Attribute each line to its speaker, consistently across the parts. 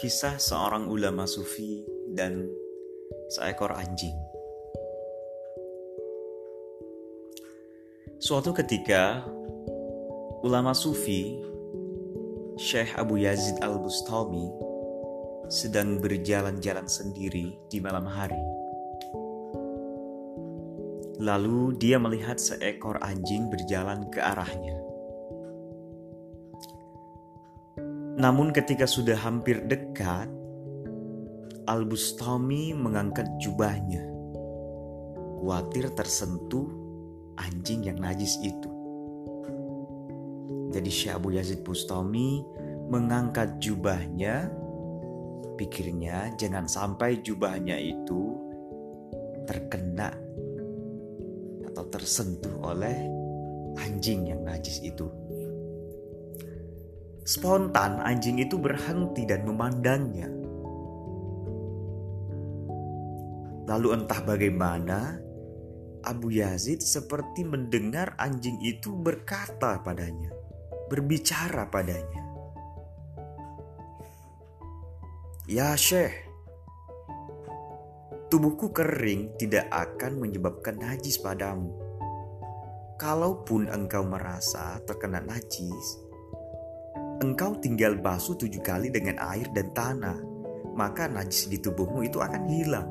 Speaker 1: Kisah seorang ulama sufi dan seekor anjing. Suatu ketika, ulama sufi Syekh Abu Yazid Al-Bustami sedang berjalan-jalan sendiri di malam hari. Lalu dia melihat seekor anjing berjalan ke arahnya. Namun ketika sudah hampir dekat, Al-Bustami mengangkat jubahnya. Khawatir tersentuh anjing yang najis itu. Jadi Syekh Abu Yazid Bustami mengangkat jubahnya. Pikirnya jangan sampai jubahnya itu terkena atau tersentuh oleh anjing yang najis itu. Spontan anjing itu berhenti dan memandangnya. Lalu entah bagaimana Abu Yazid seperti mendengar anjing itu berkata padanya, berbicara padanya. Ya Syekh, tubuhku kering tidak akan menyebabkan najis padamu. Kalaupun engkau merasa terkena najis, engkau tinggal basuh tujuh kali dengan air dan tanah, maka najis di tubuhmu itu akan hilang.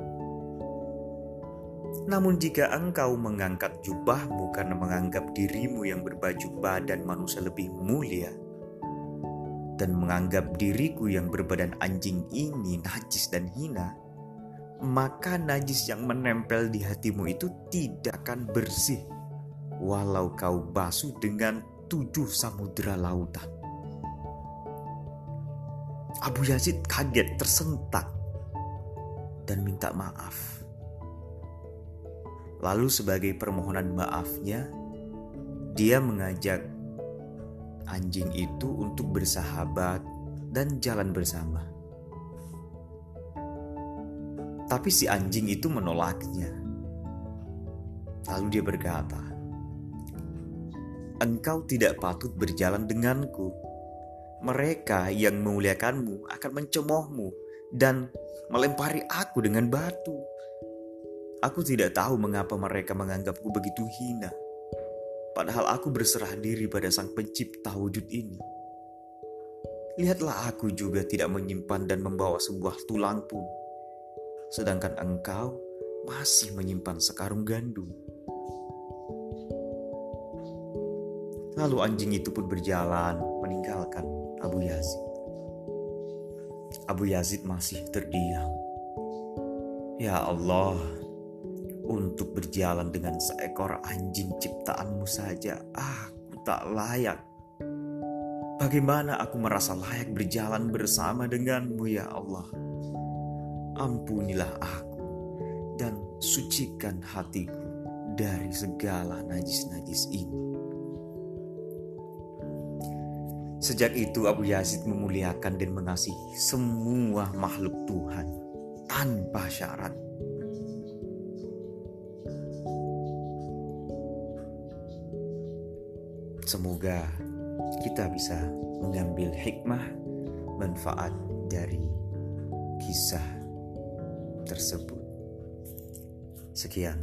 Speaker 1: Namun jika engkau mengangkat jubahmu karena menganggap dirimu yang berbaju badan manusia lebih mulia, dan menganggap diriku yang berbadan anjing ini najis dan hina, maka najis yang menempel di hatimu itu tidak akan bersih, walau kau basuh dengan tujuh samudera lautan. Abu Yazid kaget tersentak dan minta maaf. Lalu sebagai permohonan maafnya, dia mengajak anjing itu untuk bersahabat dan jalan bersama. Tapi si anjing itu menolaknya. Lalu dia berkata, "Engkau tidak patut berjalan denganku." Mereka yang memuliakanmu akan mencemoohmu dan melempari aku dengan batu. Aku tidak tahu mengapa mereka menganggapku begitu hina. Padahal aku berserah diri pada sang pencipta wujud ini. Lihatlah aku juga tidak menyimpan dan membawa sebuah tulang pun. Sedangkan engkau masih menyimpan sekarung gandum. Lalu anjing itu pun berjalan meninggalkan Abu Yazid. Abu Yazid masih terdiam. Ya Allah, untuk berjalan dengan seekor anjing ciptaanmu saja, aku tak layak. Bagaimana aku merasa layak berjalan bersama denganmu ya Allah. Ampunilah aku dan sucikan hatiku dari segala najis-najis ini. Sejak itu Abu Yazid memuliakan dan mengasihi semua makhluk Tuhan tanpa syarat. Semoga kita bisa mengambil hikmah manfaat dari kisah tersebut. Sekian.